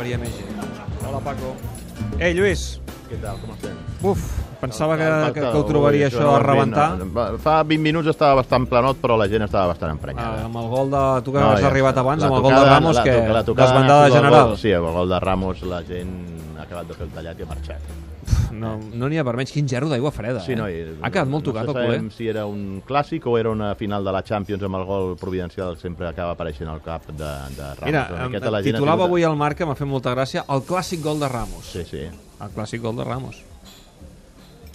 trobaria més gent. Hola, Paco. Ei, Lluís. Què tal, com estem? Uf, pensava que, que, que ho trobaria ui, això no a rebentar. Fa 20 minuts estava bastant planot, però la gent estava bastant Ah, emprenyada. amb el gol de... Tu que No, has ja arribat abans, La amb el gol de Ramos, la, que la tocada desbandada general. Gol, sí, amb el gol de Ramos la gent ha acabat de fer el tallat i ha marxat. No n'hi ha per menys. Quin gerro d'aigua freda, Sí, eh? no, i, ha quedat molt tocat no el sé culer. sabem si era un clàssic o era una final de la Champions amb el gol providencial que sempre acaba apareixent al cap de, de Ramos. Mira, em, la gent titulava avui al Marc, que m'ha fet molta gràcia, el clàssic gol de Ramos. Sí, sí. El clàssic gol de Ramos.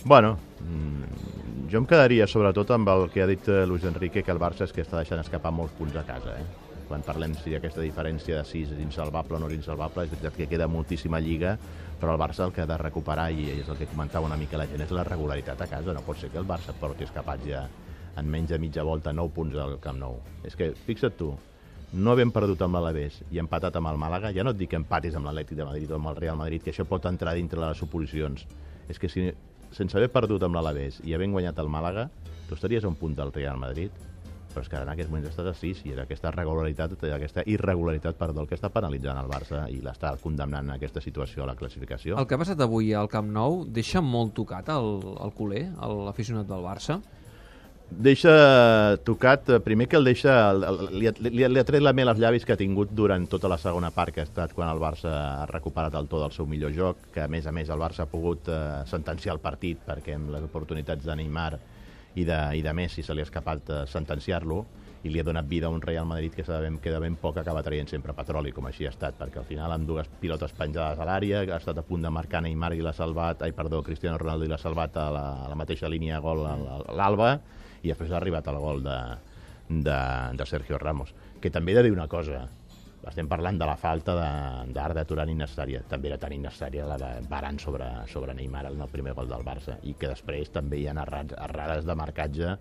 Bueno, mm, jo em quedaria sobretot amb el que ha dit eh, Luis Enrique, que el Barça és que està deixant escapar molts punts a casa. Eh? Quan parlem si aquesta diferència de 6 és insalvable o no és insalvable, és veritat que queda moltíssima lliga, però el Barça el que ha de recuperar, i és el que comentava una mica la gent, és la regularitat a casa. No pot ser que el Barça porti escapat ja en menys de mitja volta 9 punts al Camp Nou. És que, fixa't tu, no havent perdut amb l'Alavés i empatat amb el Màlaga, ja no et dic que empatis amb l'Atlètic de Madrid o amb el Real Madrid, que això pot entrar dintre de les suposicions. És que si, sense haver perdut amb l'Alavés i havent guanyat el Màlaga, tu estaries a un punt del Real Madrid, però és que ara en aquests moments estàs a 6 i és aquesta regularitat, aquesta irregularitat, perdó, el que està penalitzant el Barça i l'està condemnant a aquesta situació a la classificació. El que ha passat avui al Camp Nou deixa molt tocat el, el culer, l'aficionat del Barça. Deixa tocat, eh, primer que el deixa, li, li, li ha tret la mel als llavis que ha tingut durant tota la segona part, que ha estat quan el Barça ha recuperat el to del seu millor joc, que a més a més el Barça ha pogut eh, sentenciar el partit, perquè amb les oportunitats de Neymar i de, i de Messi se li ha escapat eh, sentenciar-lo, i li ha donat vida a un Real Madrid que sabem que de ben poc acaba traient sempre petroli, com així ha estat, perquè al final amb dues pilotes penjades a l'àrea, ha estat a punt de marcar Neymar i l'ha salvat, ai, perdó, Cristiano Ronaldo i l'ha salvat a la, a la mateixa línia gol a l'Alba, i després ha arribat el gol de, de, de Sergio Ramos. Que també he de dir una cosa, estem parlant de la falta d'Arda Turan innecessària. També era tan innecessària la de Baran sobre, sobre Neymar en el primer gol del Barça. I que després també hi ha errades de marcatge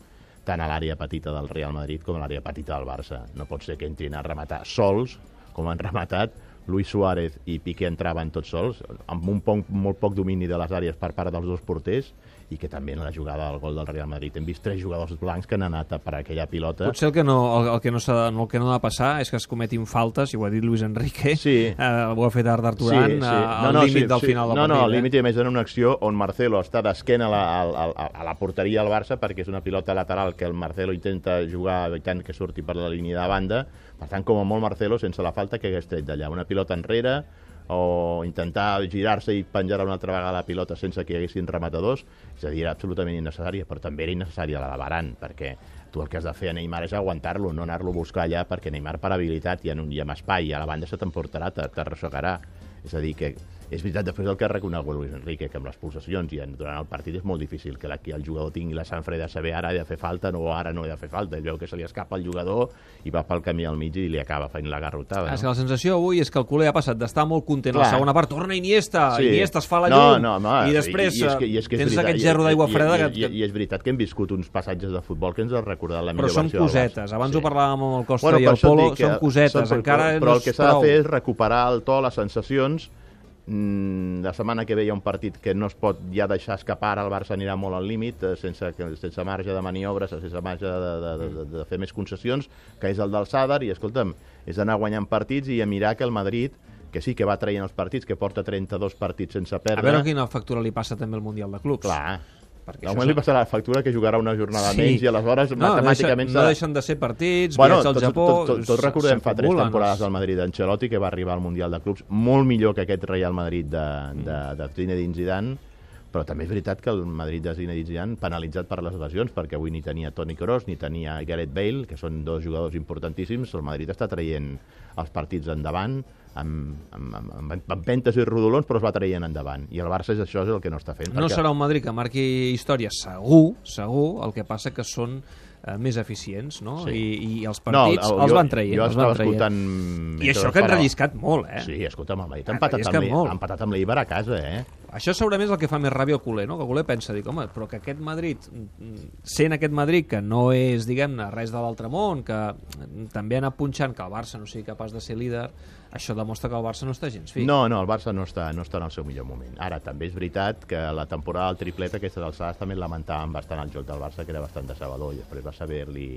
tant a l'àrea petita del Real Madrid com a l'àrea petita del Barça. No pot ser que entrin a rematar sols, com han rematat, Luis Suárez i Piqué entraven tots sols, amb un poc, molt poc domini de les àrees per part dels dos porters, i que també en la jugada del gol del Real Madrid hem vist tres jugadors blancs que han anat a per aquella pilota. Potser el que no, el, el que no, no, el que no ha de passar és que es cometin faltes, i ho ha dit Luis Enrique, Sí. eh, ho ha fet Arda Turan, sí, sí. al límit del final del no, partit. No, al eh? límit i a més en una acció on Marcelo està d'esquena a, la, a, a, a la porteria del Barça perquè és una pilota lateral que el Marcelo intenta jugar evitant que surti per la línia de banda. Per tant, com a molt Marcelo, sense la falta que hagués tret d'allà. Una pilota enrere o intentar girar-se i penjar una altra vegada la pilota sense que hi haguessin rematadors, és a dir, era absolutament innecessària, però també era innecessària la de Baran, perquè tu el que has de fer a Neymar és aguantar-lo, no anar-lo a buscar allà, perquè Neymar per habilitat i en un i amb espai, i a la banda se t'emportarà, te- t'arrossegarà. És a dir, que és veritat, després del que ha reconegut Luis Enrique, que amb les pulsacions i durant el partit és molt difícil que, la, que el jugador tingui la sang freda de saber ara he de fer falta, no, ara no he de fer falta. Ell veu que se li escapa el jugador i va pel camí al mig i li acaba fent la garrotada. És que No? la sensació avui és que el culer ha passat d'estar molt content Clar. la segona part, torna Iniesta, Sí. Iniesta es fa la No, llum, no, home, i després i, i és que, i és que és tens veritat, aquest gerro d'aigua freda i, que... i, i, és veritat que hem viscut uns passatges de futbol que ens han recordat la Però millor són versió del Barça. cosetes, abans ho parlàvem amb el Costa Bueno, i el Polo, són cosetes, són- encara però, no però el que s'ha de fer és recuperar el to, les sensacions. Mm, la setmana que ve hi ha un partit que no es pot ja deixar escapar, el Barça anirà molt al límit, eh, sense, sense marge de maniobres, sense marge de, de, de, de, fer més concessions, que és el del Sadar, i escolta'm, és anar guanyant partits i a mirar que el Madrid que sí que va traient els partits, que porta 32 partits sense A perdre. veure quina factura li passa també al Mundial de Clubs. Clar, Perquè moment li passarà la factura que jugarà una jornada Sí. menys i aleshores no, matemàticament no, deixen, no deixen de ser partits, Bueno, al tots, Japó... tots, tots, tots recordem fa tres temporades del Madrid d'Ancelotti que va arribar al Mundial de Clubs molt millor que aquest Real Madrid de, de, de Zinedine Zidane però també és veritat que el Madrid de Zinedine Zidane penalitzat per les lesions perquè avui ni tenia Toni Kroos ni tenia Gareth Bale que són dos jugadors importantíssims el Madrid està traient els partits endavant amb, amb, amb, amb empentes i rodolons però es va traient endavant i el Barça és això és el que no està fent No perquè- serà un Madrid que marqui història, segur, segur, el que passa que són eh, més eficients, no? Sí. I, I els partits el- els jo- van traient. Jo els van traient. escoltant... I això que han relliscat molt, eh? Sí, escolta'm, el Madrid ha Han empatat, amb molt. empatat amb l'Ibar a casa, eh? Això segurament és el que fa més ràbia al culer, no? Que el culer pensa, dic, home, però que aquest Madrid, sent aquest Madrid, que no és, diguem-ne, res de l'altre món, que també ha anat punxant que el Barça no sigui capaç de ser líder, això demostra que el Barça no està gens fi. No, no, el Barça no està, no està en el seu millor moment. Ara, també és veritat que la temporada del triplet, aquestes alçades, també lamentàvem bastant el joc del Barça, que era bastant decebedor, i després va saber-li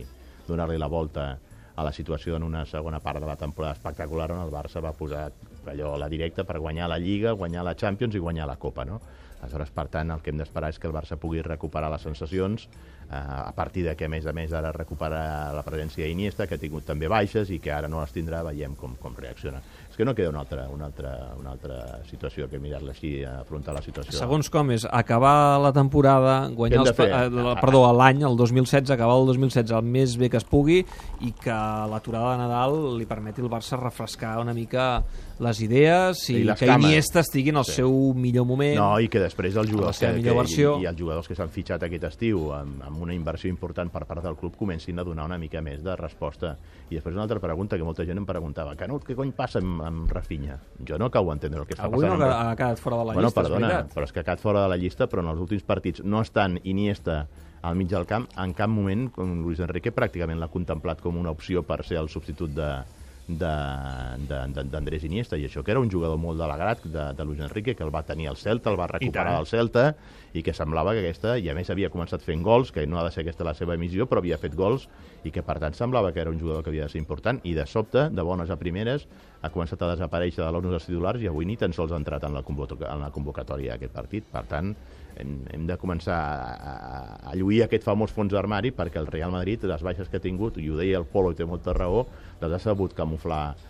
donar-li la volta a la situació en una segona part de la temporada espectacular on el Barça va posar allò a la directa per guanyar la Lliga, guanyar la Champions i guanyar la Copa, no? Aleshores, per tant, el que hem d'esperar és que el Barça pugui recuperar les sensacions, a partir de que, a més a més, ara recupera la presència d'Iniesta, que ha tingut també baixes i que ara no les tindrà, veiem com, com reacciona. És que no queda una altra, una altra, una altra situació que mirar-la així, afrontar la situació. Segons com és, acabar la temporada, guanyar els, eh, perdó, l'any, el 2016, acabar el 2016 el més bé que es pugui i que l'aturada de Nadal li permeti al Barça refrescar una mica les idees i, I les que cames. Iniesta estigui en el Sí. seu millor moment. No, i que després els jugadors, que, que, versió. i, i els jugadors que s'han fitxat aquest estiu amb, amb una inversió important per part del club comencin a donar una mica més de resposta. I després una altra pregunta que molta gent em preguntava Canut, què cony passa amb, amb Rafinha? Jo no acabo d'entendre el que està Avui no passant. ha amb ha quedat fora de la bueno, llista, perdona, és veritat. però és que ha quedat fora de la llista, però en els últims partits no estan Iniesta al mig del camp, en cap moment com Luis Enrique pràcticament l'ha contemplat com una opció per ser el substitut de- d'Andrés Iniesta, i això que era un jugador molt de l'agrat de, de Luis Enrique, que el va tenir al Celta, el va recuperar al Celta, i que semblava que aquesta, i a més havia començat fent gols, que no ha de ser aquesta la seva missió, però havia fet gols, i que per tant semblava que era un jugador que havia de ser important, i de sobte, de bones a primeres, ha començat a desaparèixer de l'ONU dels titulars i avui ni tan sols ha entrat en la, en la convocatòria d'aquest partit. Per tant, hem, hem de començar a, a, a lluir aquest famós fons d'armari perquè el Real Madrid, les baixes que ha tingut, i ho deia el Polo i té molta raó, les ha sabut camuflar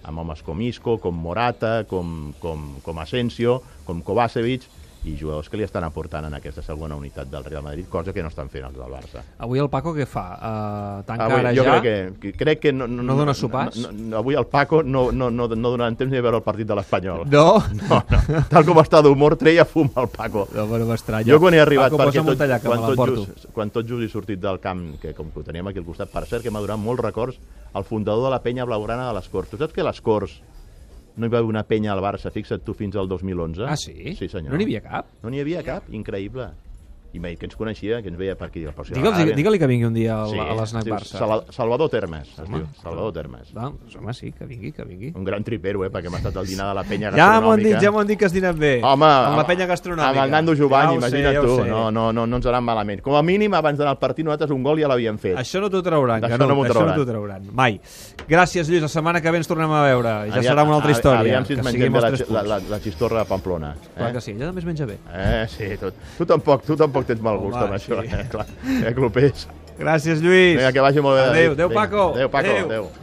amb homes com Isco, com Morata, com, com, com Asensio, com Kovacevic, i jugadors que li estan aportant en aquesta segona unitat del Real Madrid, cosa que no estan fent els del Barça. Avui el Paco què fa? Uh, tanca Avui, ara jo ja? crec que, que, crec que no, No dona sopars? No, no, avui el Paco no, no, no, no donaran temps ni a veure el partit de l'Espanyol. No? No, no. Tal com està d'humor, treia fum al Paco. No, però m'estranya. Jo quan he arribat, Paco, perquè tot, tallac, que quan, tot just, quan tot just he sortit del camp, que com que ho teníem aquí al costat, per cert que m'ha donat molts records el fundador de la penya blaugrana de les Corts. Tu saps que les Corts no hi va haver una penya al Barça, fixa't tu, fins al 2011? Ah, sí? Sí, senyor. No n'hi havia cap? No n'hi havia cap, increïble. I m'ha dit que ens coneixia, que ens veia per aquí. Per si Digue'ls- ah, Digue-li que vingui un dia al, sí, a diu Barça. Sala- Salvador Termes, es diu. Salvador Termes. Va, doncs, home, sí, que vingui, que vingui. Un gran tripero, eh, perquè m'ha estat al dinar de la penya Ja m'ho han gastronòmica. dit, ja m'ho han dit que es dinen bé. Home, amb la penya gastronòmica. Amb el Nando Jovany, ja imagina't ja tu. sé. No, no, no, no ens anàvem malament. Com a mínim, abans d'anar al partit, nosaltres un gol ja l'havíem fet. Això no t'ho trauran, Canut, no m'ho això no t'ho trauran. Mai. Gràcies, Lluís. La setmana que ve ens tornem a veure. Ja serà una altra història. Aviam si ens que mengem la, la, la, la xistorra de Pamplona. Clar Eh? que sí, ella també es menja bé. Eh, sí, tu, tu, tampoc, tu tampoc tens mal gust Home, amb això, sí. eh, clar. Eh, clopers. Gràcies, Lluís. Vinga, que vagi molt bé. Adéu, adéu, Paco. Adéu, Paco. Adéu. Adéu.